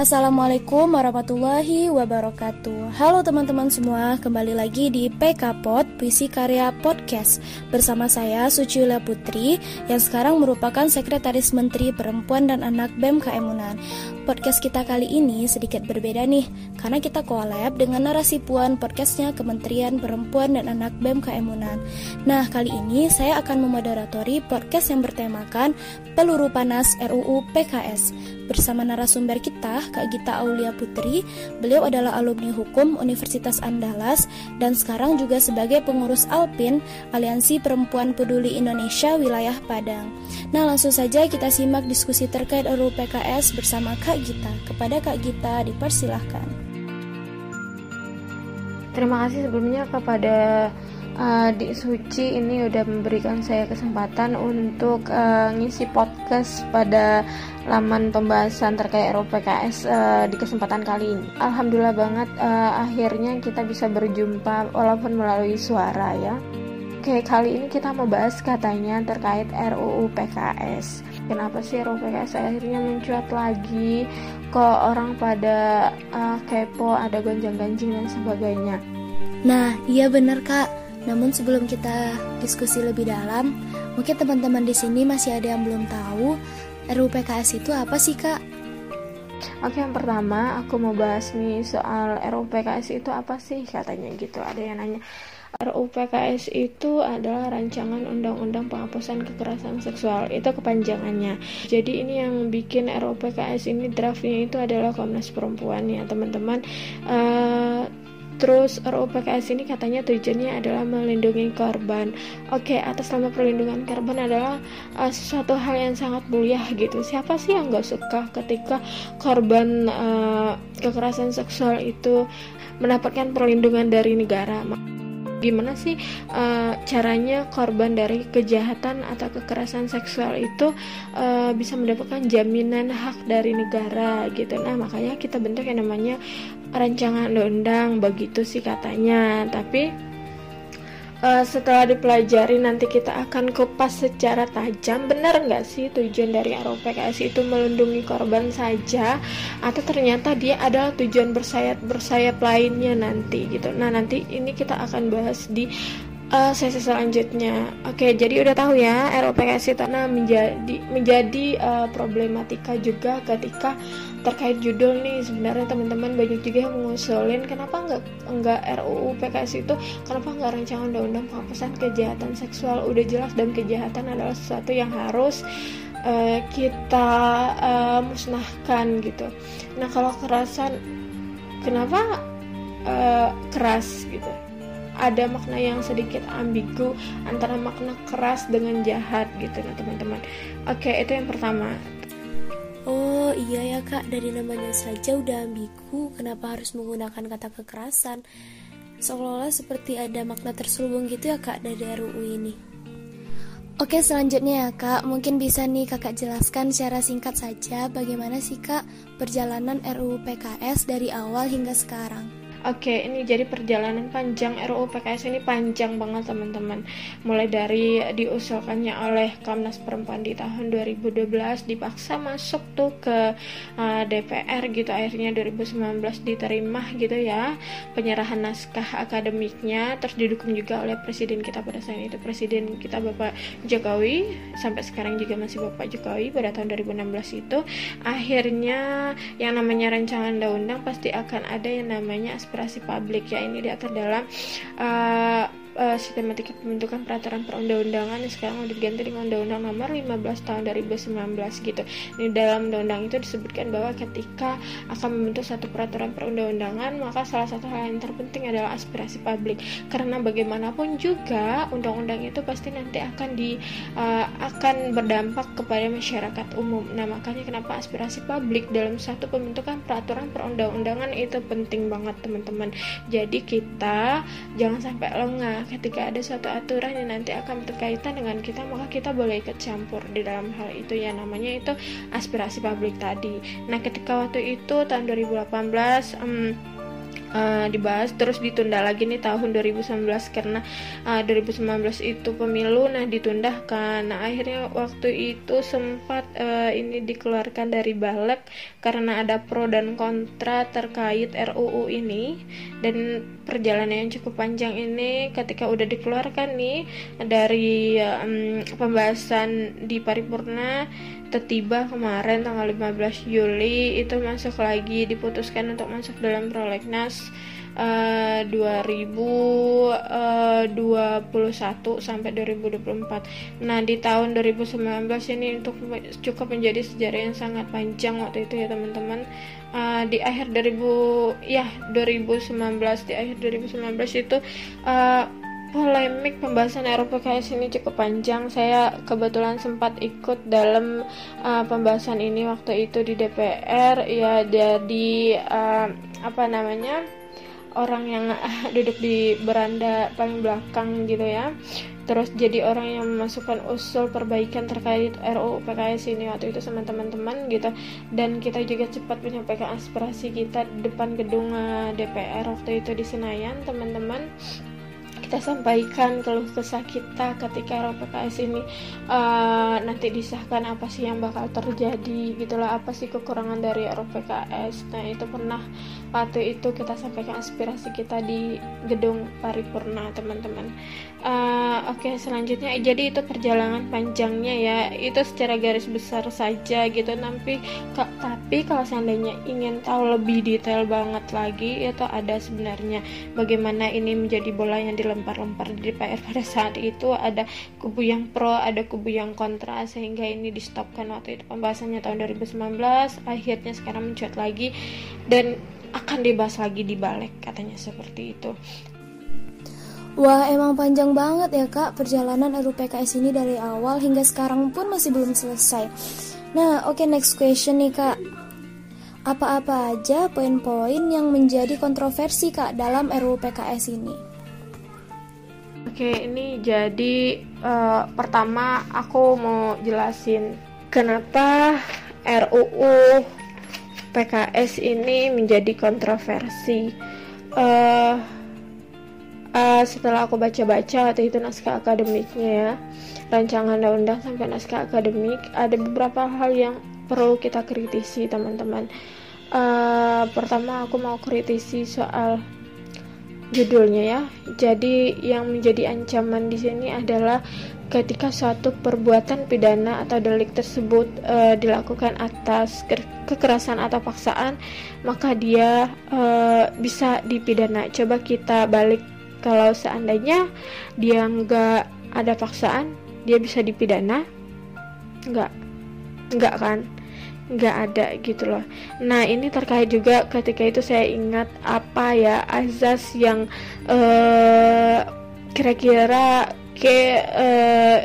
Assalamualaikum warahmatullahi wabarakatuh. Halo teman-teman semua, kembali lagi di PK Pod Puisi Karya Podcast Bersama saya Suciula Putri Yang sekarang merupakan Sekretaris Menteri Perempuan dan Anak BEM Kaemunan Podcast kita kali ini sedikit berbeda nih Karena kita collab dengan narasi puan podcastnya Kementerian Perempuan dan Anak BEM Kaemunan Nah kali ini saya akan memoderatori podcast yang bertemakan Peluru Panas RUU PKS Bersama narasumber kita, Kak Gita Aulia Putri. Beliau adalah alumni hukum Universitas Andalas dan sekarang juga sebagai pengurus Alpin, Aliansi Perempuan Peduli Indonesia Wilayah Padang. Nah, langsung saja kita simak diskusi terkait RUU PKS bersama Kak Gita. Kepada Kak Gita dipersilahkan. Terima kasih sebelumnya kepada uh, di Suci ini udah memberikan saya kesempatan untuk uh, ngisi podcast pada laman pembahasan terkait RUU PKS uh, di kesempatan kali ini. Alhamdulillah banget uh, akhirnya kita bisa berjumpa walaupun melalui suara ya. Oke, kali ini kita mau bahas katanya terkait RUU PKS. Kenapa sih RUU PKS akhirnya mencuat lagi? Kok orang pada uh, kepo, ada gonjang-ganjing dan sebagainya. Nah, iya bener kak namun sebelum kita diskusi lebih dalam, mungkin teman-teman di sini masih ada yang belum tahu RUU PKS itu apa sih kak? Oke yang pertama aku mau bahas nih soal RUU PKS itu apa sih katanya gitu ada yang nanya RUU PKS itu adalah rancangan undang-undang penghapusan kekerasan seksual itu kepanjangannya jadi ini yang bikin RUU PKS ini draftnya itu adalah Komnas Perempuan ya teman-teman uh, Terus RUU PKS ini katanya tujuannya adalah melindungi korban. Oke, atas nama perlindungan korban adalah uh, sesuatu hal yang sangat mulia gitu. Siapa sih yang gak suka ketika korban uh, kekerasan seksual itu mendapatkan perlindungan dari negara? Gimana sih uh, caranya korban dari kejahatan atau kekerasan seksual itu uh, bisa mendapatkan jaminan hak dari negara gitu. Nah makanya kita bentuk yang namanya rancangan undang-undang begitu sih katanya. Tapi uh, setelah dipelajari nanti kita akan kupas secara tajam. Benar nggak sih tujuan dari RUPKS itu melindungi korban saja? Atau ternyata dia adalah tujuan bersayap bersayap lainnya nanti gitu. Nah nanti ini kita akan bahas di uh, sesi selanjutnya. Oke, jadi udah tahu ya RUPKS itu nah menjadi menjadi uh, problematika juga ketika terkait judul nih sebenarnya teman-teman banyak juga yang mengusulin kenapa nggak nggak RUU PKS itu kenapa nggak rancangan undang-undang penghapusan kejahatan seksual udah jelas dan kejahatan adalah sesuatu yang harus uh, kita uh, musnahkan gitu. Nah kalau kerasan kenapa uh, keras gitu? Ada makna yang sedikit ambigu antara makna keras dengan jahat gitu nah teman-teman oke itu yang pertama Oh iya ya kak, dari namanya saja udah ambigu, kenapa harus menggunakan kata kekerasan? Seolah-olah seperti ada makna terselubung gitu ya kak dari RUU ini. Oke selanjutnya ya kak, mungkin bisa nih kakak jelaskan secara singkat saja bagaimana sih kak perjalanan RUU PKS dari awal hingga sekarang. Oke, ini jadi perjalanan panjang RUU PKS ini panjang banget teman-teman. Mulai dari diusulkannya oleh Komnas Perempuan di tahun 2012 dipaksa masuk tuh ke uh, DPR gitu akhirnya 2019 diterima gitu ya penyerahan naskah akademiknya terus didukung juga oleh presiden kita pada saat itu presiden kita Bapak Jokowi sampai sekarang juga masih Bapak Jokowi pada tahun 2016 itu akhirnya yang namanya rancangan undang-undang pasti akan ada yang namanya aspirasi publik ya ini diatur dalam uh, uh, sistematika pembentukan peraturan perundang-undangan yang sekarang udah diganti dengan Undang-Undang Nomor 15 Tahun 2019 gitu. Ini dalam undang-undang itu disebutkan bahwa ketika akan membentuk satu peraturan perundang-undangan, maka salah satu hal yang terpenting adalah aspirasi publik. Karena bagaimanapun juga undang-undang itu pasti nanti akan di uh, akan berdampak kepada masyarakat umum. Nah, makanya kenapa aspirasi publik dalam satu pembentukan peraturan perundang-undangan itu penting banget, teman-teman. Jadi kita jangan sampai lengah ketika ada suatu aturan yang nanti akan berkaitan dengan kita maka kita boleh ikut campur di dalam hal itu ya. Namanya itu aspirasi publik tadi. Nah ketika waktu itu tahun 2018 um, uh, dibahas terus ditunda lagi nih tahun 2019 karena uh, 2019 itu pemilu nah ditunda kan akhirnya waktu itu sempat uh, ini dikeluarkan dari balik karena ada pro dan kontra terkait RUU ini dan perjalanan yang cukup panjang ini ketika udah dikeluarkan nih dari um, pembahasan di paripurna tiba kemarin tanggal 15 Juli itu masuk lagi diputuskan untuk masuk dalam prolegnas uh, 2021 sampai 2024. Nah, di tahun 2019 ini untuk cukup menjadi sejarah yang sangat panjang waktu itu ya teman-teman. Uh, di akhir 2000 ya 2019 di akhir 2019 itu uh, polemik pembahasan RUPKS ini cukup panjang. Saya kebetulan sempat ikut dalam uh, pembahasan ini waktu itu di DPR. Ya jadi uh, apa namanya orang yang uh, duduk di beranda paling belakang gitu ya. Terus jadi orang yang memasukkan usul perbaikan terkait RUU PKS ini waktu itu sama teman-teman gitu dan kita juga cepat menyampaikan aspirasi kita depan gedung uh, DPR waktu itu di Senayan teman-teman kita sampaikan keluh kesah kita ketika RPKS ini uh, nanti disahkan apa sih yang bakal terjadi gitulah apa sih kekurangan dari RPKS nah itu pernah waktu itu kita sampaikan aspirasi kita di gedung paripurna teman-teman. Uh, oke okay, selanjutnya jadi itu perjalanan panjangnya ya. Itu secara garis besar saja gitu tapi tapi kalau seandainya ingin tahu lebih detail banget lagi itu ada sebenarnya. Bagaimana ini menjadi bola yang dilempar lempar-lempar di DPR pada saat itu ada kubu yang pro ada kubu yang kontra sehingga ini di stopkan waktu itu pembahasannya tahun 2019 akhirnya sekarang mencuat lagi. Dan akan dibahas lagi di balik katanya seperti itu. Wah emang panjang banget ya kak perjalanan RUPKS ini dari awal hingga sekarang pun masih belum selesai. Nah oke okay, next question nih kak. Apa-apa aja poin-poin yang menjadi kontroversi kak dalam RUPKS ini? Oke, ini jadi uh, pertama aku mau jelasin kenapa RUU PKS ini menjadi kontroversi. Uh, uh, setelah aku baca-baca waktu itu naskah akademiknya ya, rancangan undang-undang sampai naskah akademik, ada beberapa hal yang perlu kita kritisi teman-teman. Uh, pertama aku mau kritisi soal judulnya ya. Jadi yang menjadi ancaman di sini adalah ketika suatu perbuatan pidana atau delik tersebut e, dilakukan atas ke kekerasan atau paksaan, maka dia e, bisa dipidana. Coba kita balik kalau seandainya dia nggak ada paksaan, dia bisa dipidana? Nggak, nggak kan? nggak ada gitu loh. Nah ini terkait juga ketika itu saya ingat apa ya azas yang eh, kira-kira uh,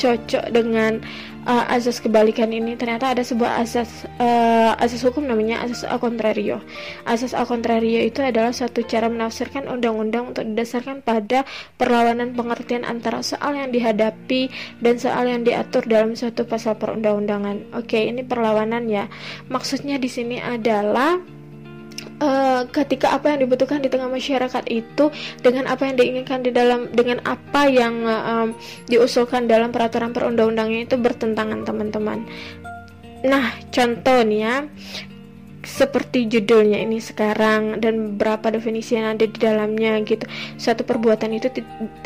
cocok dengan uh, azas kebalikan ini ternyata ada sebuah azas uh, azas hukum namanya azas a contrario. Azas a contrario itu adalah suatu cara menafsirkan undang-undang untuk didasarkan pada perlawanan pengertian antara soal yang dihadapi dan soal yang diatur dalam suatu pasal perundang-undangan. Oke, ini perlawanan ya. Maksudnya di sini adalah uh, ketika apa yang dibutuhkan di tengah masyarakat itu dengan apa yang diinginkan di dalam dengan apa yang uh, um, diusulkan dalam peraturan perundang-undangnya itu bertentangan teman-teman. Nah, contohnya seperti judulnya ini sekarang dan berapa definisi yang ada di dalamnya gitu. Suatu perbuatan itu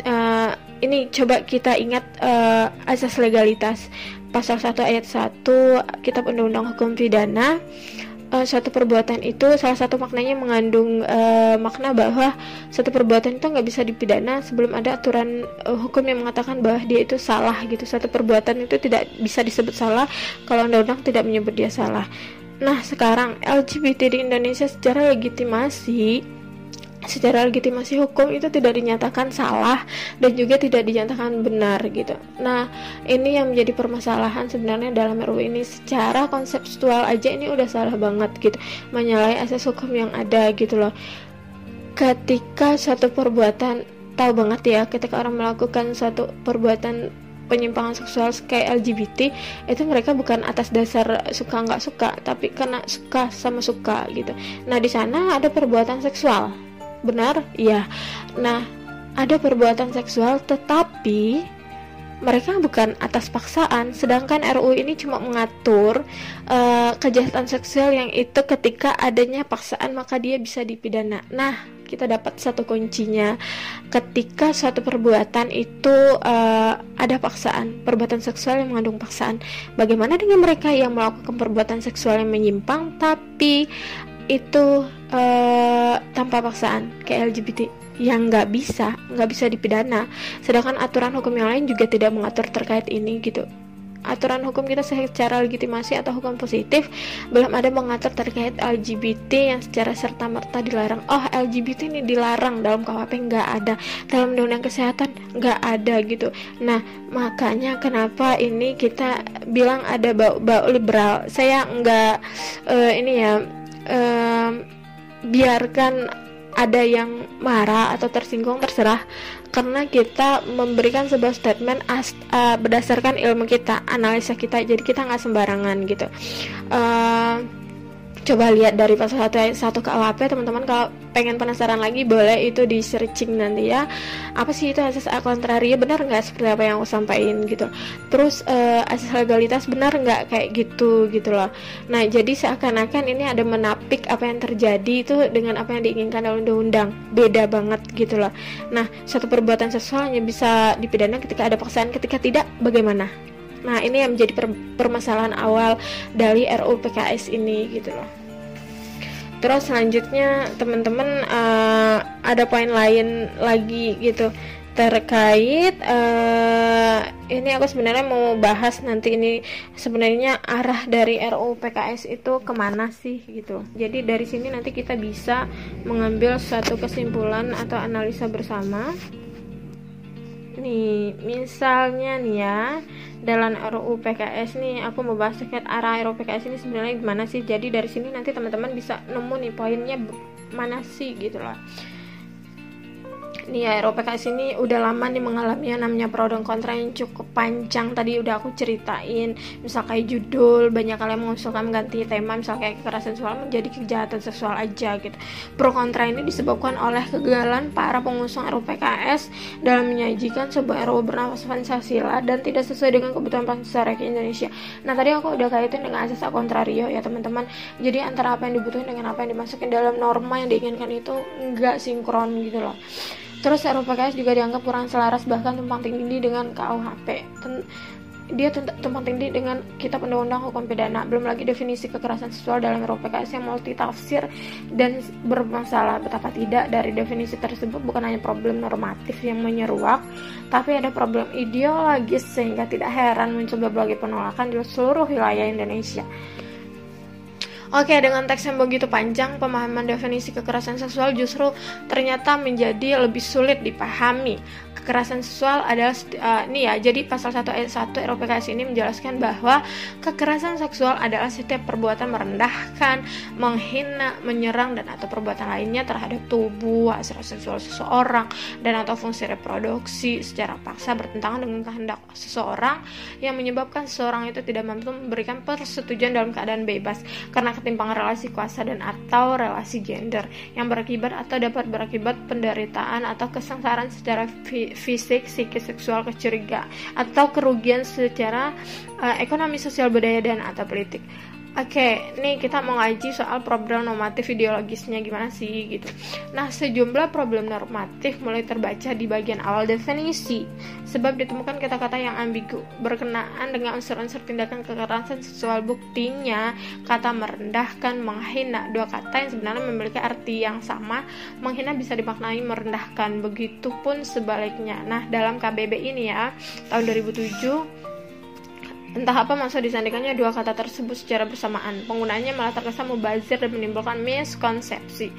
uh, ini coba kita ingat uh, asas legalitas pasal 1 ayat 1 Kitab Undang-Undang Hukum Pidana uh, suatu perbuatan itu salah satu maknanya mengandung uh, makna bahwa suatu perbuatan itu nggak bisa dipidana sebelum ada aturan uh, hukum yang mengatakan bahwa dia itu salah gitu. Satu perbuatan itu tidak bisa disebut salah kalau undang-undang tidak menyebut dia salah. Nah sekarang LGBT di Indonesia secara legitimasi secara legitimasi hukum itu tidak dinyatakan salah dan juga tidak dinyatakan benar gitu. Nah, ini yang menjadi permasalahan sebenarnya dalam RUU ini secara konseptual aja ini udah salah banget gitu. Menyalahi asas hukum yang ada gitu loh. Ketika satu perbuatan tahu banget ya ketika orang melakukan satu perbuatan penyimpangan seksual kayak LGBT itu mereka bukan atas dasar suka nggak suka tapi karena suka sama suka gitu nah di sana ada perbuatan seksual benar ya nah ada perbuatan seksual tetapi mereka bukan atas paksaan, sedangkan RU ini cuma mengatur uh, kejahatan seksual yang itu ketika adanya paksaan maka dia bisa dipidana. Nah, kita dapat satu kuncinya ketika suatu perbuatan itu uh, ada paksaan, perbuatan seksual yang mengandung paksaan. Bagaimana dengan mereka yang melakukan perbuatan seksual yang menyimpang tapi itu uh, tanpa paksaan kayak LGBT? yang nggak bisa nggak bisa dipidana sedangkan aturan hukum yang lain juga tidak mengatur terkait ini gitu aturan hukum kita secara legitimasi atau hukum positif belum ada mengatur terkait LGBT yang secara serta merta dilarang. Oh LGBT ini dilarang dalam KUHP nggak ada, dalam undang-undang kesehatan nggak ada gitu. Nah makanya kenapa ini kita bilang ada bau-bau liberal. Saya nggak uh, ini ya uh, biarkan ada yang marah atau tersinggung terserah. Karena kita memberikan sebuah statement as, uh, berdasarkan ilmu kita analisa kita jadi kita nggak sembarangan gitu. Uh, coba lihat dari pasal 1 ayat 1 KUHP teman-teman kalau pengen penasaran lagi boleh itu di searching nanti ya. Apa sih itu asas kontrario benar nggak seperti apa yang aku sampaikan gitu? Terus uh, asas legalitas benar nggak? Kayak gitu gitu loh. Nah jadi seakan-akan ini ada menapik apa yang terjadi itu dengan apa yang diinginkan dalam undang-undang. Beda banget gitu loh. Nah satu perbuatan seksual hanya bisa dipidana ketika ada paksaan ketika tidak bagaimana Nah, ini yang menjadi per permasalahan awal dari RUU PKS ini gitu loh. Terus selanjutnya teman-teman uh, ada poin lain lagi gitu. Terkait uh, ini aku sebenarnya mau bahas nanti ini sebenarnya arah dari RUU PKS itu ke mana sih gitu. Jadi dari sini nanti kita bisa mengambil suatu kesimpulan atau analisa bersama nih misalnya nih ya dalam RUU PKS nih aku mau bahas terkait arah RUU PKS ini sebenarnya gimana sih? Jadi dari sini nanti teman-teman bisa nemu nih poinnya mana sih gitu loh nih ya ROPKS ini udah lama nih mengalami yang namanya pro dan kontra yang cukup panjang. Tadi udah aku ceritain misal kayak judul banyak kalian mengusulkan ganti tema misal kayak kekerasan seksual menjadi kejahatan seksual aja gitu. Pro kontra ini disebabkan oleh kegagalan para pengusung RUPKS dalam menyajikan sebuah RUU bernafas Pancasila dan tidak sesuai dengan kebutuhan rakyat Indonesia. Nah tadi aku udah kaitin dengan asas kontrario ya teman-teman. Jadi antara apa yang dibutuhkan dengan apa yang dimasukin dalam norma yang diinginkan itu enggak sinkron gitu loh Terus RUPKS juga dianggap kurang selaras bahkan tumpang tindih dengan KUHP. Ten dia tumpang tindih dengan Kitab Undang-Undang Hukum Pidana. Belum lagi definisi kekerasan seksual dalam RUPKS yang multi tafsir dan bermasalah. Betapa tidak dari definisi tersebut bukan hanya problem normatif yang menyeruak, tapi ada problem ideologis sehingga tidak heran muncul berbagai penolakan di seluruh wilayah Indonesia. Oke, dengan teks yang begitu panjang, pemahaman definisi kekerasan seksual justru ternyata menjadi lebih sulit dipahami kekerasan seksual adalah uh, ya jadi pasal 1 ayat 1 RUPKS ini menjelaskan bahwa kekerasan seksual adalah setiap perbuatan merendahkan, menghina, menyerang dan atau perbuatan lainnya terhadap tubuh, hasrat seksual seseorang dan atau fungsi reproduksi secara paksa bertentangan dengan kehendak seseorang yang menyebabkan seseorang itu tidak mampu memberikan persetujuan dalam keadaan bebas karena ketimpangan relasi kuasa dan atau relasi gender yang berakibat atau dapat berakibat penderitaan atau kesengsaraan secara fisik, psikis, seksual, kecurigaan atau kerugian secara uh, ekonomi, sosial, budaya dan atau politik. Oke, okay, nih kita mau ngaji soal problem normatif ideologisnya gimana sih gitu. Nah, sejumlah problem normatif mulai terbaca di bagian awal definisi, sebab ditemukan kata-kata yang ambigu berkenaan dengan unsur-unsur tindakan kekerasan seksual. Buktinya, kata merendahkan, menghina, dua kata yang sebenarnya memiliki arti yang sama. Menghina bisa dimaknai merendahkan, begitupun sebaliknya. Nah, dalam KBB ini ya, tahun 2007 Entah apa maksud disandingkannya dua kata tersebut secara bersamaan. Penggunaannya malah terkesan mubazir dan menimbulkan miskonsepsi.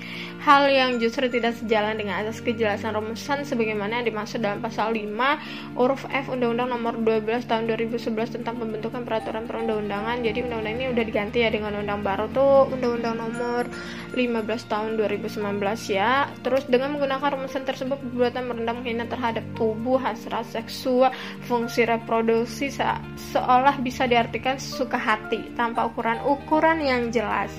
Hal yang justru tidak sejalan dengan asas kejelasan rumusan sebagaimana yang dimaksud dalam pasal 5 huruf F Undang-Undang Nomor 12 Tahun 2011 tentang pembentukan peraturan perundang-undangan. Jadi undang-undang ini udah diganti ya dengan undang baru tuh Undang-Undang Nomor 15 Tahun 2019 ya. Terus dengan menggunakan rumusan tersebut perbuatan merendam menghina terhadap tubuh, hasrat seksual, fungsi reproduksi se seolah bisa diartikan suka hati tanpa ukuran-ukuran yang jelas.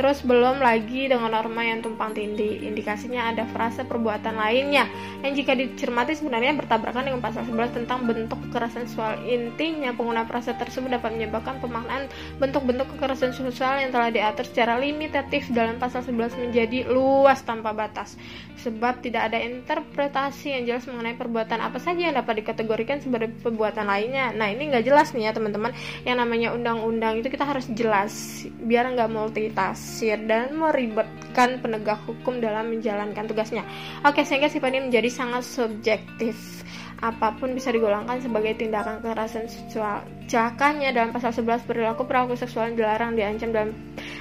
Terus belum lagi dengan norma yang tumpang tindih. Indikasinya ada frase perbuatan lainnya yang jika dicermati sebenarnya bertabrakan dengan pasal 11 tentang bentuk kekerasan seksual. Intinya pengguna frase tersebut dapat menyebabkan pemaknaan bentuk-bentuk kekerasan seksual yang telah diatur secara limitatif dalam pasal 11 menjadi luas tanpa batas. Sebab tidak ada interpretasi yang jelas mengenai perbuatan apa saja yang dapat dikategorikan sebagai perbuatan lainnya. Nah ini nggak jelas nih ya teman-teman. Yang namanya undang-undang itu kita harus jelas biar nggak multitask tafsir dan meribetkan penegak hukum dalam menjalankan tugasnya. Oke, sehingga sifat ini menjadi sangat subjektif. Apa pun bisa digolongkan sebagai tindakan kekerasan seksual. Cakanya dalam pasal 11 perilaku perilaku seksual dilarang diancam dalam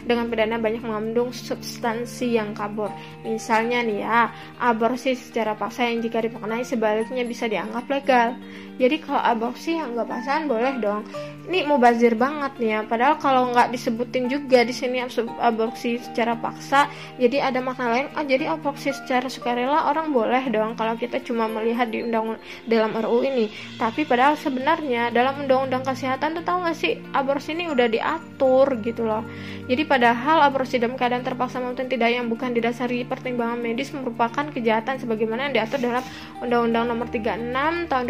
dengan pidana banyak mengandung substansi yang kabur. Misalnya nih ya, aborsi secara paksa yang jika dimaknai sebaliknya bisa dianggap legal. Jadi kalau aborsi yang nggak pasangan boleh dong. Ini mau bazir banget nih ya. Padahal kalau nggak disebutin juga di sini aborsi secara paksa, jadi ada makna lain. Oh jadi aborsi secara sukarela orang boleh dong kalau kita cuma melihat di undang dalam RU ini. Tapi padahal sebenarnya dalam undang-undang kesehatan tuh tahu nggak sih aborsi ini udah diatur gitu loh. Jadi padahal aborsi dalam keadaan terpaksa maupun tidak yang bukan didasari pertimbangan medis merupakan kejahatan sebagaimana yang diatur dalam Undang-Undang Nomor 36 tahun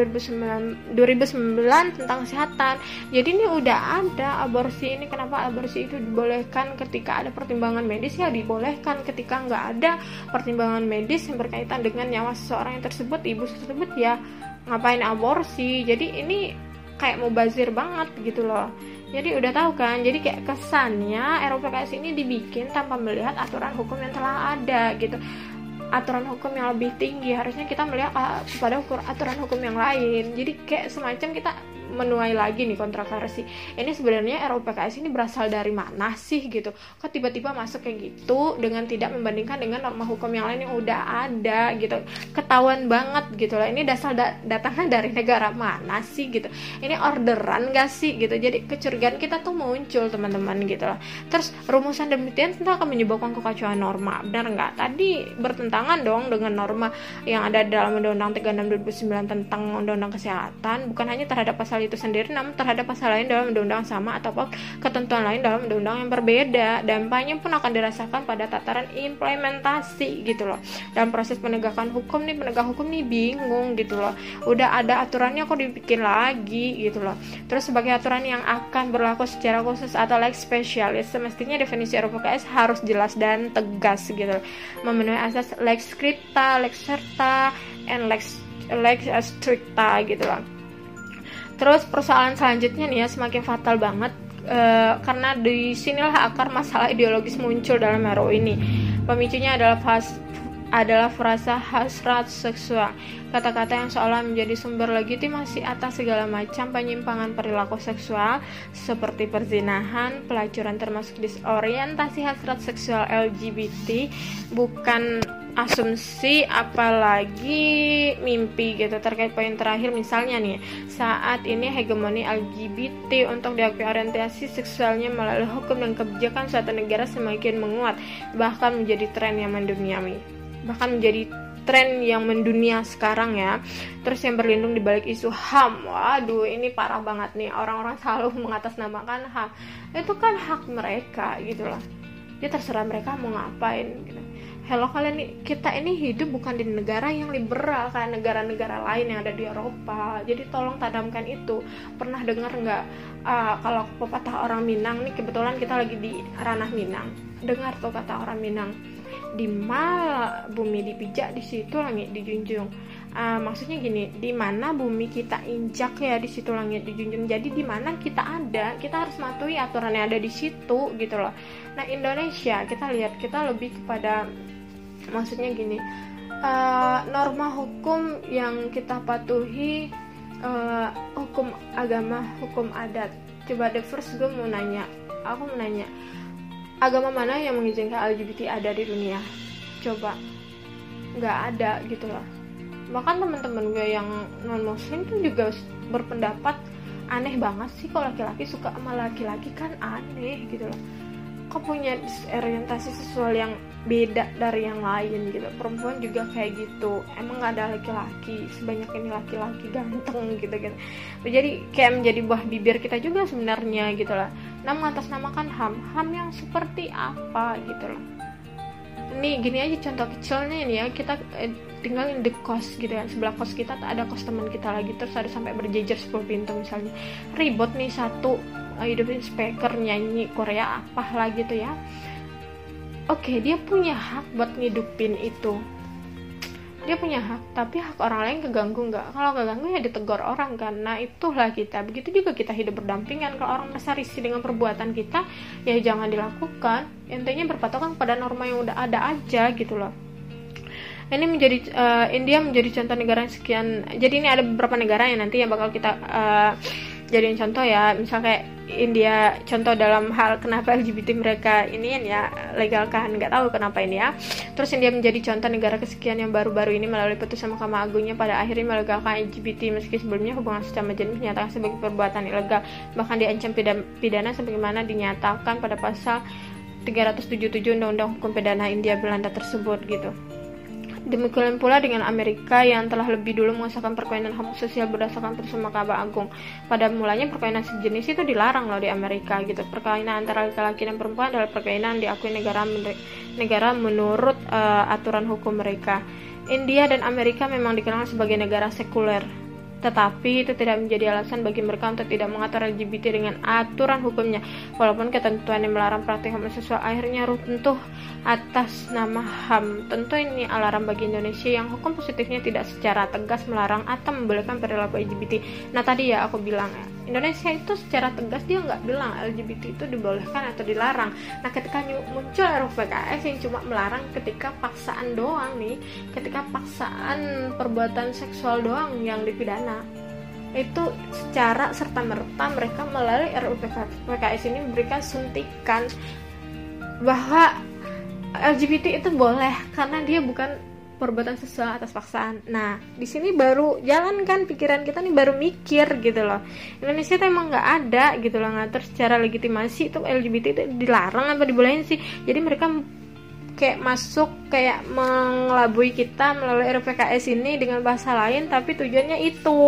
2009, 2009 tentang kesehatan. Jadi ini udah ada aborsi ini kenapa aborsi itu dibolehkan ketika ada pertimbangan medis ya dibolehkan ketika nggak ada pertimbangan medis yang berkaitan dengan nyawa seseorang yang tersebut ibu tersebut ya ngapain aborsi. Jadi ini kayak mau bazir banget gitu loh. Jadi udah tahu kan jadi kayak kesannya RUPKS ini dibikin tanpa melihat aturan hukum yang telah ada gitu. Aturan hukum yang lebih tinggi harusnya kita melihat ah, kepada aturan hukum yang lain. Jadi kayak semacam kita menuai lagi nih kontroversi. Ini sebenarnya RUPKS ini berasal dari mana sih gitu? Kok tiba-tiba masuk kayak gitu dengan tidak membandingkan dengan norma hukum yang lain yang udah ada gitu? Ketahuan banget gitu lah ini dasar da datangnya dari negara mana sih gitu? Ini orderan gak sih gitu? Jadi kecurigaan kita tuh muncul teman-teman gitu lah terus rumusan demikian tentu akan menyebabkan kekacauan norma benar nggak? Tadi bertentangan dong dengan norma yang ada dalam Undang-Undang 36 2009 tentang Undang-Undang Kesehatan bukan hanya terhadap pasal pasal itu sendiri namun terhadap pasal lain dalam undang-undang sama ataupun ketentuan lain dalam undang-undang yang berbeda dampaknya pun akan dirasakan pada tataran implementasi gitu loh. Dalam proses penegakan hukum nih penegak hukum nih bingung gitu loh. Udah ada aturannya kok dibikin lagi gitu loh. Terus sebagai aturan yang akan berlaku secara khusus atau lex spesialis semestinya definisi RUPKS harus jelas dan tegas gitu loh. memenuhi asas lex scripta lex serta and lex lex stricta gitu loh Terus persoalan selanjutnya nih ya semakin fatal banget uh, karena di sinilah akar masalah ideologis muncul dalam RU ini. Pemicunya adalah fas adalah frasa hasrat seksual. Kata-kata yang seolah menjadi sumber legitimasi atas segala macam penyimpangan perilaku seksual seperti perzinahan, pelacuran termasuk disorientasi hasrat seksual LGBT bukan asumsi apalagi mimpi gitu. Terkait poin terakhir misalnya nih saat ini hegemoni LGBT untuk diakui orientasi seksualnya melalui hukum dan kebijakan suatu negara semakin menguat bahkan menjadi tren yang menduniawi bahkan menjadi tren yang mendunia sekarang ya. Terus yang berlindung di balik isu HAM waduh ini parah banget nih. Orang-orang selalu mengatasnamakan HAM itu kan hak mereka gitu loh. Dia terserah mereka mau ngapain gitu hello kalian nih kita ini hidup bukan di negara yang liberal kayak negara-negara lain yang ada di Eropa. Jadi tolong tanamkan itu. Pernah dengar nggak uh, kalau pepatah orang Minang nih kebetulan kita lagi di ranah Minang. Dengar tuh kata orang Minang di mana bumi dipijak di situ langit dijunjung. Uh, maksudnya gini di mana bumi kita injak ya di situ langit dijunjung. Jadi di mana kita ada kita harus matuhi aturan yang ada di situ gitu loh. Nah Indonesia kita lihat kita lebih kepada maksudnya gini uh, norma hukum yang kita patuhi uh, hukum agama hukum adat. Coba the first gue mau nanya aku mau nanya agama mana yang mengizinkan LGBT ada di dunia? Coba. Nggak ada gitu loh. Bahkan teman-teman gue yang non muslim tuh juga berpendapat aneh banget sih kalau laki-laki suka sama laki-laki kan aneh gitu loh kok punya orientasi seksual yang beda dari yang lain gitu. Perempuan juga kayak gitu. Emang gak ada laki-laki sebanyak ini laki-laki ganteng gitu gitu jadi kayak menjadi buah bibir kita juga sebenarnya gitu lah. Nah mengatasnamakan ham ham yang seperti apa gitu loh ini gini aja contoh kecilnya ini ya. Kita eh, tinggal di kos gitu ya sebelah kos kita ada kos teman kita lagi. Terus ada sampai berjejer 10 pintu misalnya. Ribut nih satu hidupin speaker nyanyi Korea apa lah gitu ya. Oke okay, dia punya hak buat ngidupin itu. Dia punya hak tapi hak orang lain keganggu nggak? Kalau keganggu ya ditegur orang karena itulah kita. Begitu juga kita hidup berdampingan. Kalau orang merasa risih dengan perbuatan kita ya jangan dilakukan. Intinya berpatokan pada norma yang udah ada aja gitu loh. Ini menjadi uh, India menjadi contoh negara yang sekian jadi ini ada beberapa negara yang nanti yang bakal kita uh, jadiin contoh ya misal kayak India contoh dalam hal kenapa LGBT mereka ini ya legalkan nggak tahu kenapa ini ya. Terus India menjadi contoh negara kesekian yang baru-baru ini melalui putusan Mahkamah Agungnya pada akhirnya melegalkan LGBT meski sebelumnya hubungan secara jenis dinyatakan sebagai perbuatan ilegal. Bahkan diancam pidana sebagaimana dinyatakan pada pasal 377 Undang-Undang Hukum Pidana India Belanda tersebut gitu Demikian pula dengan Amerika yang telah lebih dulu mengesahkan perkawinan homoseksual berdasarkan putusan Mahkamah Agung. Pada mulanya perkawinan sejenis itu dilarang loh di Amerika gitu. Perkawinan antara laki-laki dan perempuan adalah perkawinan diakui negara negara menurut uh, aturan hukum mereka. India dan Amerika memang dikenal sebagai negara sekuler tetapi itu tidak menjadi alasan bagi mereka untuk tidak mengatur LGBT dengan aturan hukumnya. Walaupun ketentuan yang melarang praktik homoseksual akhirnya runtuh atas nama HAM. Tentu ini alarm bagi Indonesia yang hukum positifnya tidak secara tegas melarang atau membolehkan perilaku LGBT. Nah tadi ya aku bilang Indonesia itu secara tegas dia nggak bilang LGBT itu dibolehkan atau dilarang. Nah ketika muncul RUU PKS yang cuma melarang ketika paksaan doang nih, ketika paksaan perbuatan seksual doang yang dipidana itu secara serta merta mereka melalui RUU PKS ini memberikan suntikan bahwa LGBT itu boleh karena dia bukan perbuatan seksual atas paksaan. Nah, di sini baru jalan kan pikiran kita nih baru mikir gitu loh. Indonesia tuh emang nggak ada gitu loh ngatur secara legitimasi itu LGBT itu dilarang apa dibolehin sih. Jadi mereka kayak masuk kayak mengelabui kita melalui RPKS ini dengan bahasa lain tapi tujuannya itu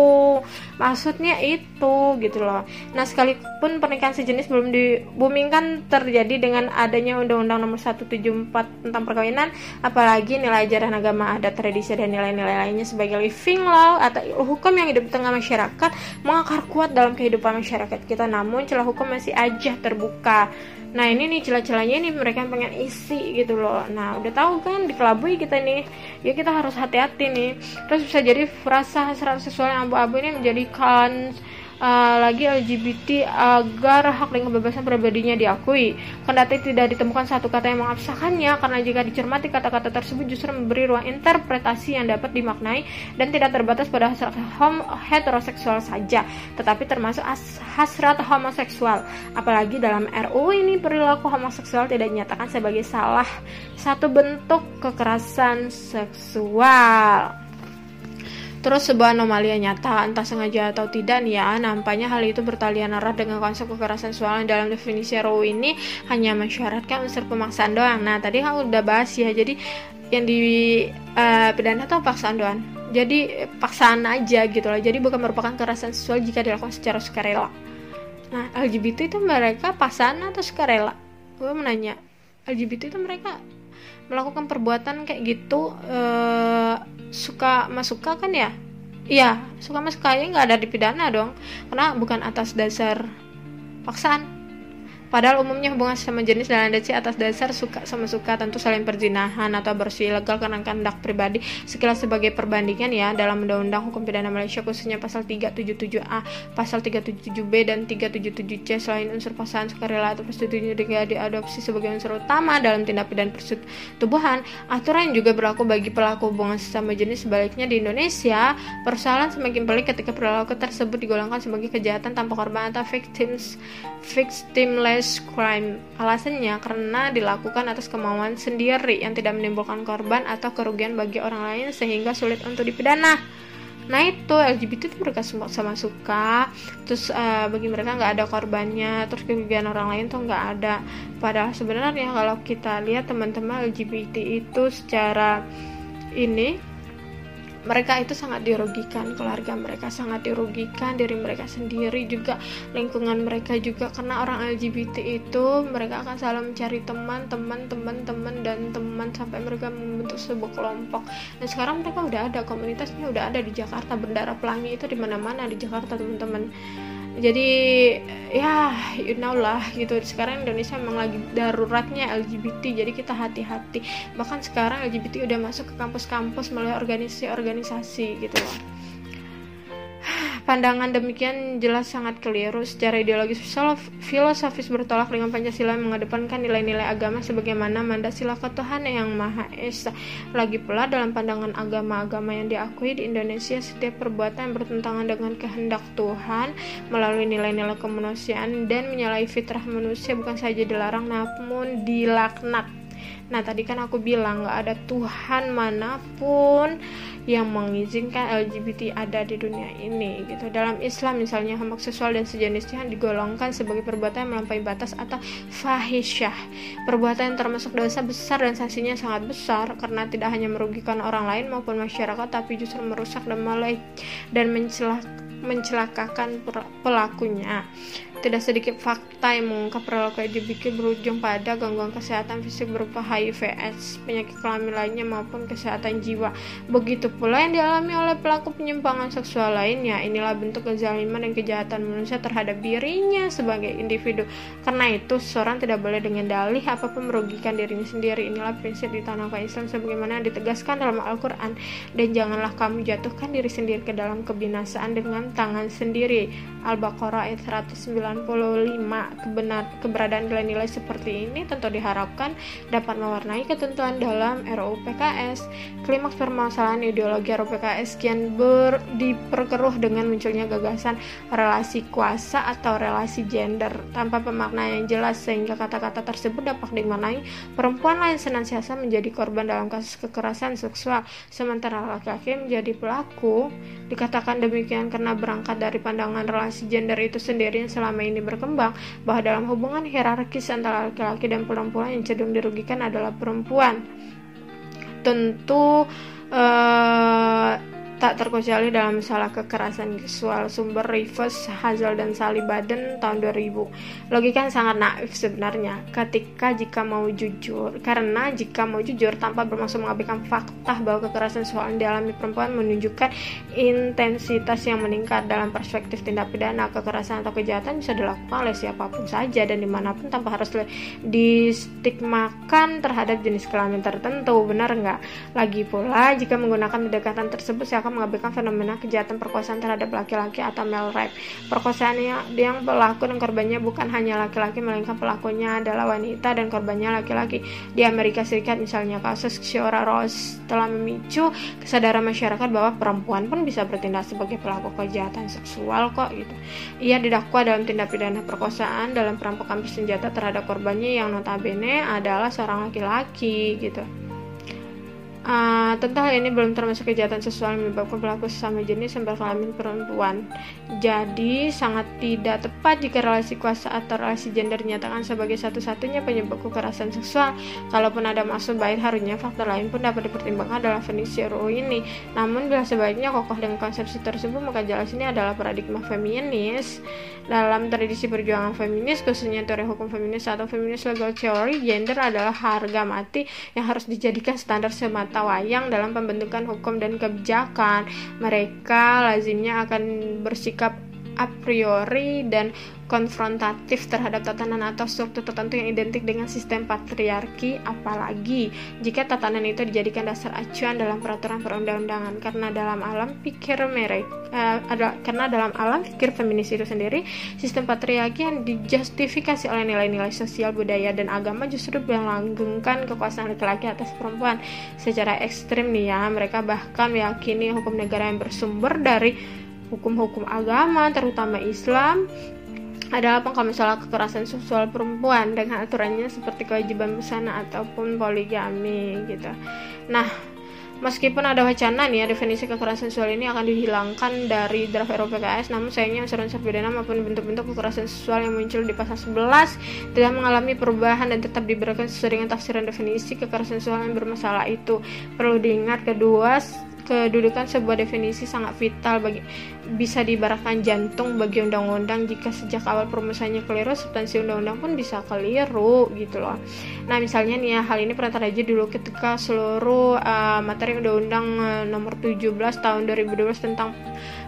maksudnya itu gitu loh. Nah sekalipun pernikahan sejenis belum dibumingkan terjadi dengan adanya Undang-Undang Nomor 174 tentang perkawinan apalagi nilai ajaran agama adat tradisi dan nilai-nilai lainnya sebagai living law atau hukum yang hidup di tengah masyarakat mengakar kuat dalam kehidupan masyarakat kita. Namun celah hukum masih aja terbuka nah ini nih celah-celahnya nih mereka pengen isi gitu loh. Nah udah tahu kan dikelabui kita nih ya kita harus hati-hati nih. Terus bisa jadi frasa hasrat seksual yang abu-abu ini menjadikan uh, lagi LGBT agar hak dan kebebasan pribadinya diakui. Kendati tidak ditemukan satu kata yang mengabsahkannya, karena jika dicermati kata-kata tersebut justru memberi ruang interpretasi yang dapat dimaknai dan tidak terbatas pada hasrat hom heteroseksual saja, tetapi termasuk hasrat homoseksual. Apalagi dalam RUU ini perilaku homoseksual tidak dinyatakan sebagai salah satu bentuk kekerasan seksual. Terus sebuah anomali yang nyata, entah sengaja atau tidak nih ya, nampaknya hal itu bertalian arah dengan konsep kekerasan seksual dalam definisi RUU ini hanya mensyaratkan unsur pemaksaan doang. Nah, tadi kan udah bahas ya, jadi yang di uh, pidana tuh paksaan doang. Jadi paksaan aja gitu loh. Jadi bukan merupakan kekerasan seksual jika dilakukan secara sukarela. Nah, LGBT itu mereka paksaan atau sukarela? Gue menanya, LGBT itu mereka melakukan perbuatan kayak gitu uh, suka masuka kan ya? Iya suka mas kayaknya nggak ada dipidana dong. Karena bukan atas dasar paksaan Padahal umumnya hubungan sama jenis adopsi atas dasar suka sama suka tentu saling perzinahan atau bersih ilegal karena kehendak pribadi. Sekilas sebagai perbandingan ya dalam Undang-Undang Hukum Pidana Malaysia khususnya pasal 377A, pasal 377B dan 377C selain unsur pasangan sukarela atau persetujuan juga diadopsi sebagai unsur utama dalam tindak pidana persetubuhan. Aturan juga berlaku bagi pelaku hubungan sesama jenis sebaliknya di Indonesia. Persoalan semakin pelik ketika perilaku tersebut digolongkan sebagai kejahatan tanpa korban atau victims victimless crime. Alasannya karena dilakukan atas kemauan sendiri yang tidak menimbulkan korban atau kerugian bagi orang lain sehingga sulit untuk dipidana. Nah itu LGBT itu mereka semua sama suka, terus uh, bagi mereka nggak ada korbannya, terus kerugian orang lain tuh nggak ada. Padahal sebenarnya kalau kita lihat teman-teman LGBT itu secara ini mereka itu sangat dirugikan keluarga mereka sangat dirugikan diri mereka sendiri juga lingkungan mereka juga. Karena orang LGBT itu mereka akan selalu mencari teman teman teman teman dan teman sampai mereka membentuk sebuah kelompok. Dan sekarang mereka udah ada komunitasnya udah ada di Jakarta. Bendera pelangi itu di mana-mana di Jakarta teman-teman jadi ya you know lah gitu. Sekarang Indonesia memang lagi daruratnya LGBT jadi kita hati-hati. Bahkan sekarang LGBT udah masuk ke kampus-kampus melalui organisasi-organisasi gitu loh Pandangan demikian jelas sangat keliru secara ideologis filosofis bertolak dengan Pancasila yang mengedepankan nilai-nilai agama sebagaimana mandat sila ketuhanan yang Maha Esa. Lagi pula dalam pandangan agama-agama yang diakui di Indonesia setiap perbuatan yang bertentangan dengan kehendak Tuhan melalui nilai-nilai kemanusiaan dan menyalahi fitrah manusia bukan saja dilarang namun dilaknat. Nah tadi kan aku bilang gak ada Tuhan mana pun yang mengizinkan LGBT ada di dunia ini gitu. Dalam Islam misalnya homoseksual dan sejenisnya digolongkan sebagai perbuatan yang melampaui batas atau fahisyah. Perbuatan yang termasuk dosa besar dan sanksinya sangat besar karena tidak hanya merugikan orang lain maupun masyarakat tapi justru merusak dan mulai dan mencelakakan pelakunya. Tidak sedikit fakta yang mengungkap perilaku LGBT berujung pada gangguan kesehatan fisik berupa HIV, AIDS, penyakit kelamin lainnya maupun kesehatan jiwa. Begitu pula yang dialami oleh pelaku penyimpangan seksual lainnya. Inilah bentuk kezaliman dan kejahatan manusia terhadap dirinya sebagai individu. Karena itu, seseorang tidak boleh dengan dalih apa pun merugikan dirinya sendiri. Inilah prinsip di tanah Islam sebagaimana ditegaskan dalam Al-Quran. Dan janganlah kamu jatuhkan diri sendiri ke dalam kebinasaan dengan tangan sendiri. Al-Baqarah ayat 109 95 kebenar keberadaan nilai-nilai seperti ini tentu diharapkan dapat mewarnai ketentuan dalam RUU PKS. Klimaks permasalahan ideologi RUU PKS kian ber, diperkeruh dengan munculnya gagasan relasi kuasa atau relasi gender tanpa pemaknaan yang jelas sehingga kata-kata tersebut dapat dimaknai perempuan lain senantiasa menjadi korban dalam kasus kekerasan seksual sementara laki-laki menjadi pelaku dikatakan demikian karena berangkat dari pandangan relasi gender itu sendiri yang selama selama ini berkembang bahwa dalam hubungan hierarkis antara laki-laki dan perempuan yang cenderung dirugikan adalah perempuan. Tentu uh, tak terkecuali dalam masalah kekerasan seksual sumber Rivers, Hazel dan Sally Baden tahun 2000 logika sangat naif sebenarnya. Ketika jika mau jujur karena jika mau jujur tanpa bermaksud mengabaikan fakta bahwa kekerasan seksual yang dialami perempuan menunjukkan intensitas yang meningkat dalam perspektif tindak pidana kekerasan atau kejahatan bisa dilakukan oleh siapa pun saja dan di mana pun tanpa harus distigmakan terhadap jenis kelamin tertentu. Benar nggak? Lagi pula jika menggunakan pendekatan tersebut siapa mengabaikan fenomena kejahatan perkosaan terhadap laki-laki atau male rape. Perkosaan yang, yang berlaku dan korbannya bukan hanya laki-laki, melainkan pelakunya adalah wanita dan korbannya laki-laki. Di Amerika Serikat misalnya kasus Shiora Rose telah memicu kesadaran masyarakat bahwa perempuan pun bisa bertindak sebagai pelaku kejahatan seksual kok gitu. Ia didakwa dalam tindak pidana perkosaan dalam perampokan bersenjata terhadap korbannya yang notabene adalah seorang laki-laki gitu. Uh, tentu hal ini belum termasuk kejahatan seksual yang menyebabkan pelaku sesama jenis yang berkelamin perempuan. Jadi, sangat tidak tepat jika relasi kuasa atau relasi gender dinyatakan sebagai satu-satunya penyebab kekerasan seksual. Kalaupun ada maksud baik, harusnya faktor lain pun dapat dipertimbangkan dalam finisi RUU ini. Namun, bila sebaiknya kokoh dengan konsepsi tersebut, maka jelas ini adalah paradigma feminis. Dalam tradisi perjuangan feminis, khususnya teori hukum feminis atau feminis legal theory, gender adalah harga mati yang harus dijadikan standar semata wayang dalam pembentukan hukum dan kebijakan. Mereka lazimnya akan bersikap a priori dan konfrontatif terhadap tatanan atau struktur tertentu yang identik dengan sistem patriarki apalagi jika tatanan itu dijadikan dasar acuan dalam peraturan perundang-undangan. Karena dalam alam pikir mereka uh, ada, karena dalam alam pikir feminis itu sendiri sistem patriarki yang dijustifikasi oleh nilai-nilai sosial budaya dan agama justru melanggengkan kekuasaan laki-laki atas perempuan. Secara ekstrim nih ya mereka bahkan meyakini hukum negara yang bersumber dari hukum-hukum agama terutama Islam adalah pengkau masalah kekerasan seksual perempuan dengan aturannya seperti kewajiban busana ataupun poligami gitu. Nah, Meskipun ada wacana nih ya definisi kekerasan seksual ini akan dihilangkan dari draft RUU PKS, namun sayangnya unsur unsur pidana maupun bentuk-bentuk kekerasan seksual yang muncul di pasal 11 tidak mengalami perubahan dan tetap diberikan sesuai dengan tafsiran definisi kekerasan seksual yang bermasalah itu. Perlu diingat kedua kedudukan sebuah definisi sangat vital bagi bisa diibaratkan jantung bagi undang-undang jika sejak awal perumusannya keliru substansi undang-undang pun bisa keliru gitu loh. Nah misalnya nih ya hal ini pernah terjadi dulu ketika seluruh uh, materi undang-undang uh, nomor 17 tahun 2012 tentang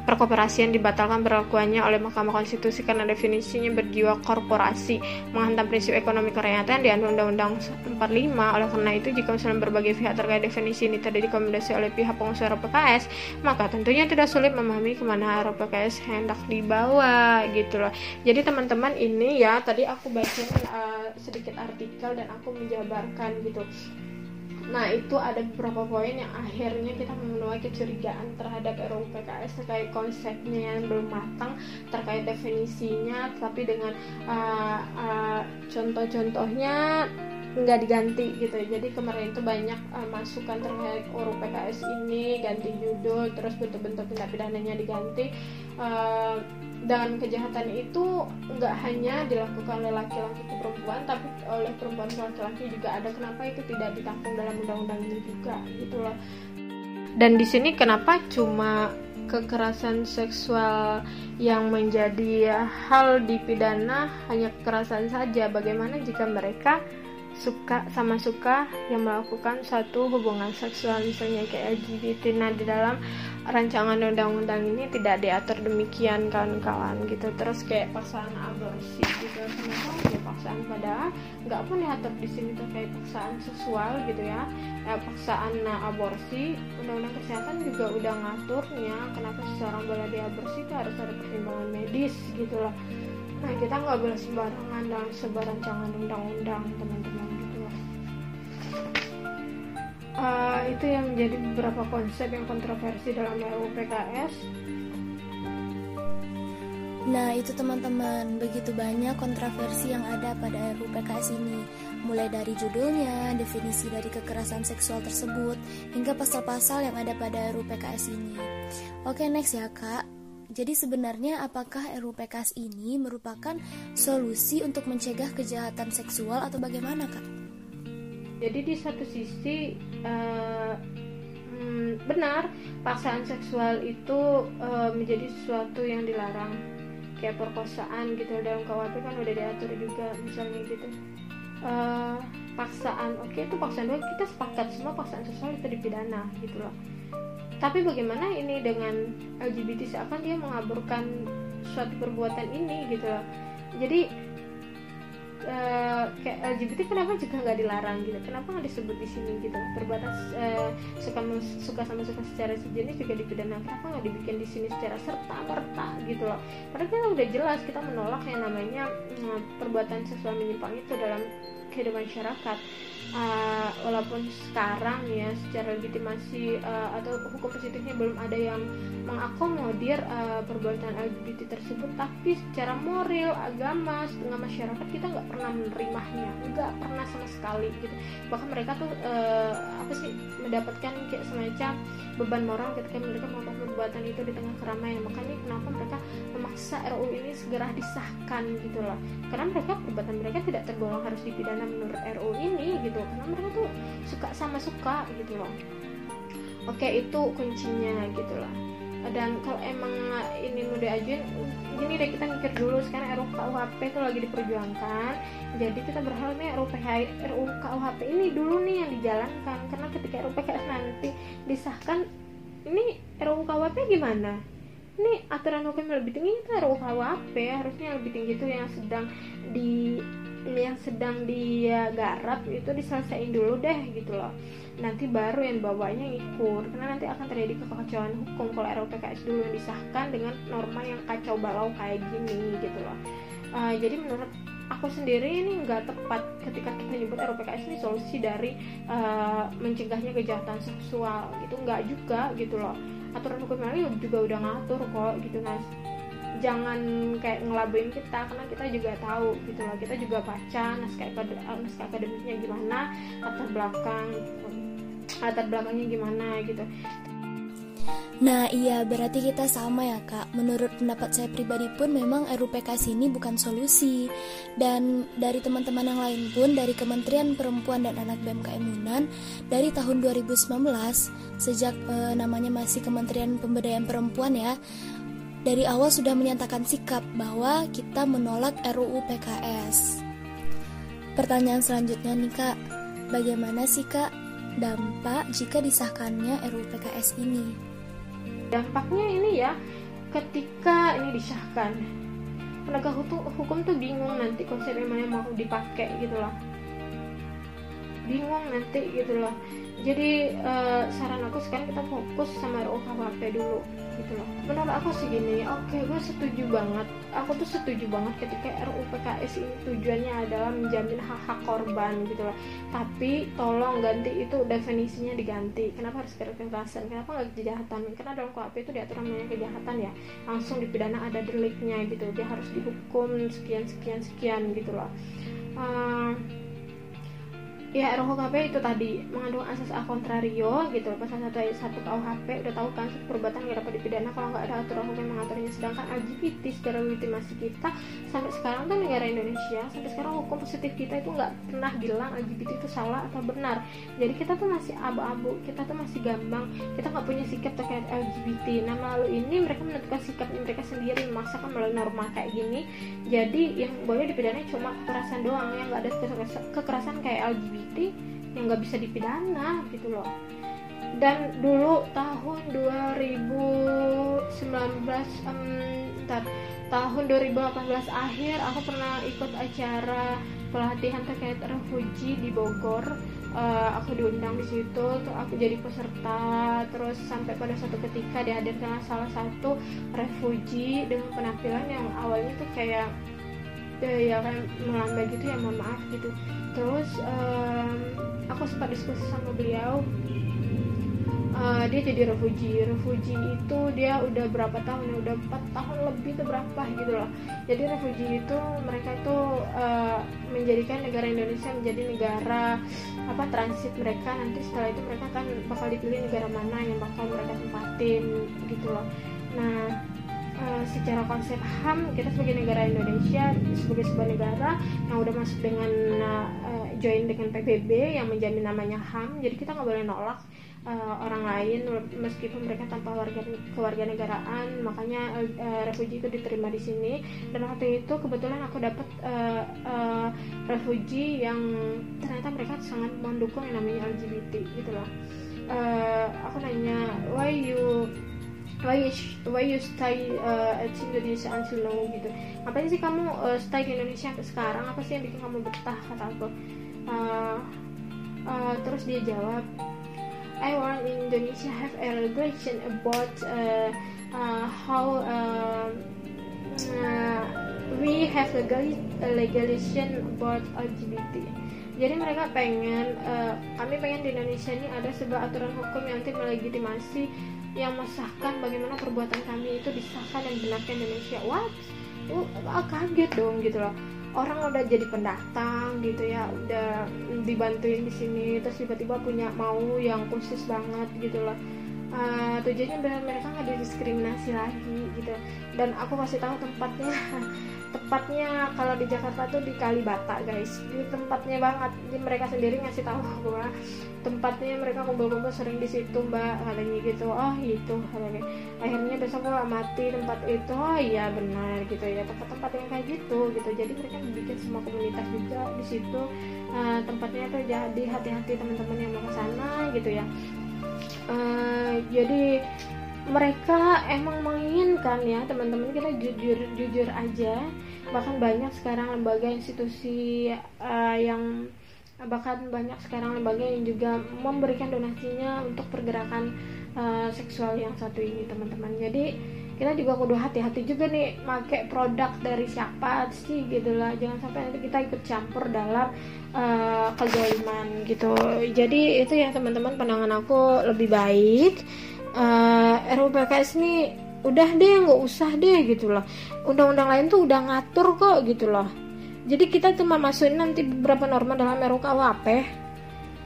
perkoperasian dibatalkan berlakuannya oleh Mahkamah Konstitusi karena definisinya berjiwa korporasi menghantam prinsip ekonomi kerakyatan di Undang-Undang 45 oleh karena itu jika misalnya berbagai pihak terkait definisi ini tidak dikomendasi oleh pihak pengusaha PKS maka tentunya tidak sulit memahami ke mana arah PKS hendak dibawa gitu loh. Jadi teman-teman ini ya tadi aku baca uh, sedikit artikel dan aku menjabarkan gitu Nah itu ada beberapa poin yang akhirnya kita memenuhi kecurigaan terhadap RUU PKS terkait konsepnya yang belum matang, terkait definisinya, tapi dengan uh, uh, contoh-contohnya nggak diganti gitu. Jadi kemarin itu banyak uh, masukan terkait RUU PKS ini ganti judul terus bentuk-bentuk tindak pidananya diganti. Uh, dan kejahatan itu nggak hanya dilakukan oleh laki-laki ke perempuan tapi oleh perempuan ke laki-laki juga ada kenapa itu tidak ditampung dalam undang-undang ini juga gitu loh. Dan di sini kenapa cuma kekerasan seksual yang menjadi hal dipidana hanya kekerasan saja? Bagaimana jika mereka suka sama suka yang melakukan satu hubungan seksual misalnya kayak LGBT nah di dalam rancangan undang-undang ini tidak diatur demikian kawan-kawan gitu. Terus kayak paksaan aborsi gitu. Kenapa ya paksaan padahal nggak pun diatur di sini terkait paksaan seksual gitu ya. Eh, paksaan nah, aborsi undang-undang kesehatan juga udah ngaturnya. Kenapa seseorang boleh diaborsi itu harus ada pertimbangan medis gitu loh. Nah kita nggak boleh sembarangan dalam sebuah rancangan undang-undang teman-teman uh, itu yang menjadi beberapa konsep yang kontroversi dalam RUU PKS Nah itu teman-teman, begitu banyak kontroversi yang ada pada RUU PKS ini. Mulai dari judulnya, definisi dari kekerasan seksual tersebut Hingga pasal-pasal yang ada pada RUU PKS ini. Oke next ya kak. Jadi sebenarnya apakah RUU PKS ini merupakan solusi untuk mencegah kejahatan seksual atau bagaimana kak? Jadi di satu sisi uh, hmm, benar paksaan seksual itu uh, menjadi sesuatu yang dilarang. Kayak perkosaan gitu dalam KUHP kan udah diatur juga misalnya gitu. Uh, paksaan oke okay, itu paksaan doang kita sepakat semua paksaan seksual itu dipidana gitu loh. Tapi bagaimana ini dengan LGBT seakan dia mengaburkan suatu perbuatan ini gitu loh. Jadi uh, kayak LGBT kenapa juga nggak dilarang gitu? Kenapa nggak disebut di sini gitu? Perbuatan uh, suka suka sama suka secara sejenis juga dipidana kenapa nggak dibikin di sini secara serta merta gitu loh? Padahal kita udah jelas kita menolak yang namanya uh, perbuatan seksual menyimpang itu dalam kehidupan masyarakat uh, walaupun sekarang ya secara legitimasi uh, atau hukum positifnya belum ada yang mengakomodir uh, perbuatan LGBT tersebut tapi secara moral agama setengah masyarakat kita nggak pernah menerimanya nggak pernah sama sekali gitu. Bahkan mereka tuh uh, apa sih mendapatkan kayak semacam beban moral ketika mereka melakukan perbuatan itu di tengah keramaian. Makanya kenapa mereka memaksa RUU ini segera disahkan gitu loh. Karena mereka perbuatan mereka tidak tergolong harus dipidana menurut RUU ini gitu. Karena mereka tuh suka sama suka gitu loh. Oke itu kuncinya gitu loh. Dan kalau emang ini mau diajuin gini deh kita mikir dulu. Sekarang RUU KUHP itu lagi diperjuangkan. Jadi kita berharap nih RUU, RUU KUHP ini dulu nih yang dijalankan. Karena ketika RUU PKS nanti disahkan ini RUU KUHP gimana? Ini aturan hukum yang lebih tinggi itu RUU KUHP harusnya lebih tinggi itu yang sedang di yang sedang dia garap itu diselesaikan dulu deh gitu loh. Nanti baru yang bawahnya ikut karena nanti akan terjadi kekacauan hukum kalau RUU PKS dulu yang disahkan dengan norma yang kacau balau kayak gini gitu loh. Uh, jadi menurut aku sendiri ini nggak tepat ketika kita nyebut RUU PKS ini solusi dari uh, mencegahnya kejahatan seksual gitu. Nggak juga gitu loh. Aturan hukum yang juga udah ngatur kok gitu mas. Jangan kayak ngelabuin kita karena kita juga tahu gitu loh. Kita juga baca naskah naskah akademiknya gimana latar belakang latar belakangnya gimana gitu Nah iya berarti kita sama ya kak. Menurut pendapat saya pribadi pun memang RUPKS ini bukan solusi. Dan dari teman-teman yang lain pun Dari Kementerian Perempuan dan Anak BMKM Yunan Dari tahun 2019 Sejak e, namanya masih Kementerian Pemberdayaan Perempuan ya Dari awal sudah menyatakan sikap bahwa kita menolak RUU PKS Pertanyaan selanjutnya nih kak. Bagaimana sih kak dampak jika disahkannya RUU PKS ini? Dampaknya ini ya, ketika ini disahkan, penegak hukum, tuh bingung nanti konsep yang mana mau dipakai gitu loh. Bingung nanti gitu loh. Jadi uh, saran aku sekarang kita fokus sama RUU KUHP dulu gitu loh. Menurut aku sih gini oke okay, gue setuju banget. Aku tuh setuju banget ketika RUU PKS ini tujuannya adalah menjamin hak-hak korban gitu loh. Tapi tolong ganti itu definisinya diganti. Kenapa harus kekerasan? Kenapa nggak kejahatan? Karena dalam KUHP itu diatur namanya kejahatan ya. Langsung dipidana ada deliknya gitu. Dia harus dihukum sekian sekian sekian gitu loh. Uh, ya KP itu tadi mengandung asas a contrario gitu pasal satu ayat satu KUHP udah tahu kan perbuatan nggak dapat dipidana. Kalau nggak ada aturan hukum yang mengaturnya. Sedangkan LGBT secara legitimasi kita sampai sekarang kan negara Indonesia sampai sekarang hukum positif kita itu nggak pernah bilang LGBT itu salah atau benar. Jadi kita tuh masih abu-abu kita tuh masih gampang kita nggak punya sikap terkait LGBT nah lalu ini mereka menentukan sikap mereka sendiri memaksakan melalui norma kayak gini. Jadi yang boleh dipidana cuma kekerasan doang yang nggak ada kekerasan kayak LGBT yang nggak bisa dipidana gitu loh. Dan dulu tahun 2019 um, ntar, tahun 2018 akhir aku pernah ikut acara pelatihan terkait refugi di Bogor. Uh, aku diundang di situ tuh aku jadi peserta terus sampai pada satu ketika dihadirkan salah satu refugi dengan penampilan yang awalnya tuh kayak ya, ya kayak melambai gitu ya mohon maaf gitu. Terus um, aku sempat diskusi sama beliau. Uh, dia jadi refugi. Refugi itu dia udah berapa tahun ya? Udah empat tahun lebih tuh berapa gitu loh. Jadi refugi itu mereka itu uh, menjadikan negara Indonesia menjadi negara apa transit mereka. Nanti setelah itu mereka kan bakal dipilih negara mana yang bakal mereka tempatin gitu loh. Nah Eh, secara konsep HAM kita sebagai negara Indonesia sebagai sebuah negara yang udah masuk dengan uh, join dengan PBB yang menjamin namanya HAM jadi kita nggak boleh nolak uh, orang lain meskipun mereka tanpa warga kewarganegaraan makanya uh, refugi itu diterima di sini. Dan waktu itu kebetulan aku dapat uh, uh, refugi yang ternyata mereka sangat mendukung yang namanya LGBT gitu loh. Uh, aku nanya why you why you why you stay uh, at Indonesia until now gitu? Ngapain sih kamu uh, stay di Indonesia sekarang? Apa sih yang bikin kamu betah kata aku? Uh, uh, terus dia jawab I want in Indonesia have a regulation about uh, uh, how uh, uh, we have legal legalization about LGBT jadi mereka pengen uh, kami pengen di Indonesia ini ada sebuah aturan hukum yang nanti melegitimasi yang mesahkan bagaimana perbuatan kami itu disahkan dan benarkan Indonesia what? Uh, kaget dong gitu loh. Orang udah jadi pendatang gitu ya. Udah dibantuin di sini terus tiba-tiba punya mau yang khusus banget gitu loh. Uh, tujuannya biar mereka nggak didiskriminasi lagi gitu. Dan aku kasih tahu tempatnya tepatnya kalau di Jakarta tuh di Kalibata guys. Di tempatnya banget. Jadi mereka sendiri ngasih tahu gua tempatnya mereka kumpul-kumpul sering di situ mbak katanya gitu. Oh itu katanya. Akhirnya besok gua mati tempat itu. Oh iya benar gitu ya. Tempat-tempat yang kayak gitu gitu. Jadi mereka bikin semua komunitas juga di situ. Uh, tempatnya tuh jadi hati-hati teman-teman yang mau ke sana gitu ya. Uh, jadi mereka emang menginginkan ya teman-teman kita jujur jujur aja. Bahkan banyak sekarang lembaga institusi uh, yang bahkan banyak sekarang lembaga yang juga memberikan donasinya untuk pergerakan uh, seksual yang satu ini teman-teman. Jadi kita juga kudu hati-hati juga nih pakai produk dari siapa sih gitu lah. Jangan sampai nanti kita ikut campur dalam uh, gitu. Jadi itu ya teman-teman pandangan aku lebih baik uh, eh, RUU PKS ini udah deh nggak usah deh gitu loh. Undang-undang lain tuh udah ngatur kok gitu loh. Jadi kita cuma masukin nanti beberapa norma dalam RUU KUHP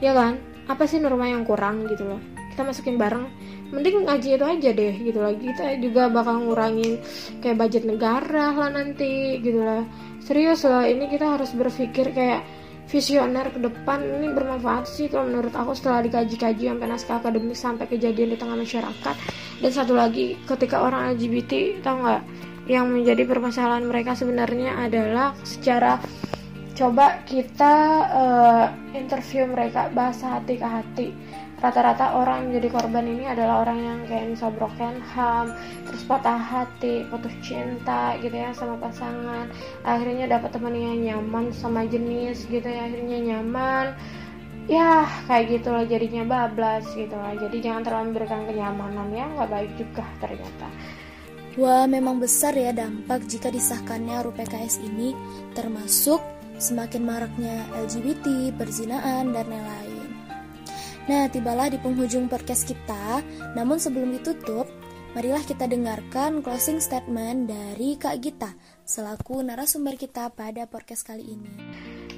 ya kan? Apa sih norma yang kurang gitu loh? Kita masukin bareng. Mending ngaji itu aja deh gitu loh. Kita juga bakal ngurangin kayak budget negara lah nanti gitu loh. Serius loh ini kita harus berpikir kayak visioner ke depan ini bermanfaat sih kalau menurut aku setelah dikaji-kaji sampai naskah akademik sampai kejadian di tengah masyarakat. Dan satu lagi ketika orang LGBT tau nggak yang menjadi permasalahan mereka sebenarnya adalah secara coba kita uh, interview mereka bahasa hati ke hati rata-rata orang yang menjadi korban ini adalah orang yang kayak misal broken home terus patah hati putus cinta gitu ya sama pasangan. Akhirnya dapat teman yang nyaman sama jenis gitu ya akhirnya nyaman. Ya kayak gitu loh jadinya bablas gitu lah. Jadi jangan terlalu memberikan kenyamanan ya nggak baik juga ternyata. Wah, memang besar ya dampak jika disahkannya RUU PKS ini, termasuk semakin maraknya LGBT, perzinaan, dan lain-lain. Nah, tibalah di penghujung podcast kita. Namun sebelum ditutup, marilah kita dengarkan closing statement dari Kak Gita selaku narasumber kita pada podcast kali ini.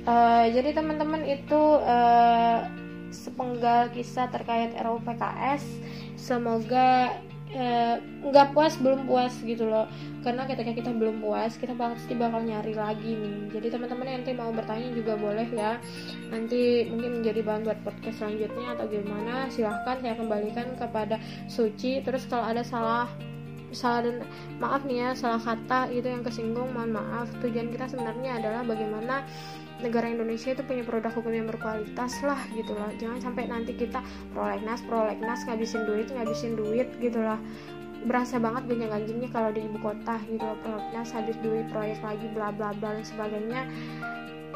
Uh, jadi teman-teman itu uh, sepenggal kisah terkait RUU PKS. Semoga nggak uh, puas belum puas gitu loh. Karena ketika kita belum puas kita pasti bakal nyari lagi nih. Jadi teman-teman yang nanti mau bertanya juga boleh ya. Nanti mungkin menjadi bahan buat podcast selanjutnya atau gimana silahkan saya kembalikan kepada Suci. Terus kalau ada salah salah dan maaf nih ya salah kata itu yang kesinggung mohon maaf. Tujuan kita sebenarnya adalah bagaimana negara Indonesia itu punya produk hukum yang berkualitas lah gitu lah jangan sampai nanti kita prolegnas prolegnas ngabisin duit ngabisin duit gitu lah berasa banget banyak anjingnya kalau di ibu kota gitu loh. Prolegnas habis duit proyek lagi bla bla bla dan sebagainya.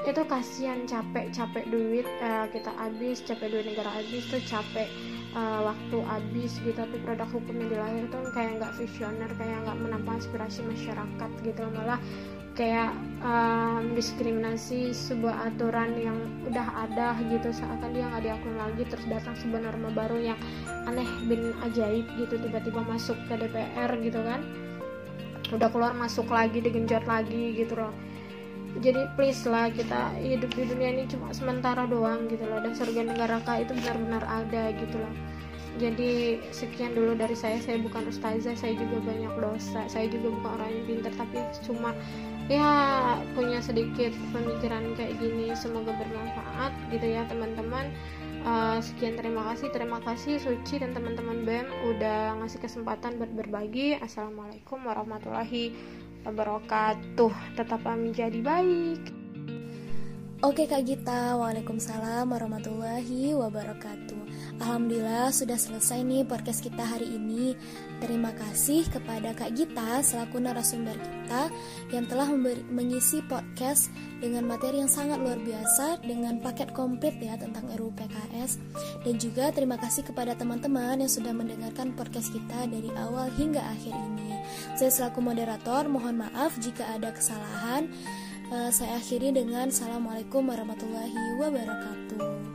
Itu kasihan capek capek duit uh, kita habis capek duit negara habis tuh capek uh, waktu habis gitu. Tapi produk hukum yang dilahir tuh kayak nggak visioner kayak nggak menampung aspirasi masyarakat gitu malah kayak um, diskriminasi sebuah aturan yang udah ada gitu seakan dia nggak diakui lagi terus datang sebuah norma baru yang aneh bin ajaib gitu tiba-tiba masuk ke DPR gitu kan. Udah keluar masuk lagi digenjot lagi gitu loh. Jadi please lah kita hidup di dunia ini cuma sementara doang gitu loh dan surga negara itu benar-benar ada gitu loh. Jadi sekian dulu dari saya. Saya bukan ustazah saya juga banyak dosa saya juga bukan orang yang pintar tapi cuma ya punya sedikit pemikiran kayak gini semoga bermanfaat gitu ya teman-teman. Uh, sekian terima kasih. Terima kasih Suci dan teman-teman BEM udah ngasih kesempatan buat berbagi. Assalamualaikum warahmatullahi wabarakatuh. Tetaplah menjadi baik. Oke Kak Gita, Waalaikumsalam warahmatullahi wabarakatuh Alhamdulillah sudah selesai nih podcast kita hari ini. Terima kasih kepada Kak Gita selaku narasumber kita Yang telah mengisi podcast dengan materi yang sangat luar biasa Dengan paket komplit ya tentang RUU PKS Dan juga terima kasih kepada teman-teman yang sudah mendengarkan podcast kita dari awal hingga akhir ini. Saya selaku moderator mohon maaf jika ada kesalahan. Uh, saya akhiri dengan Assalamualaikum warahmatullahi wabarakatuh.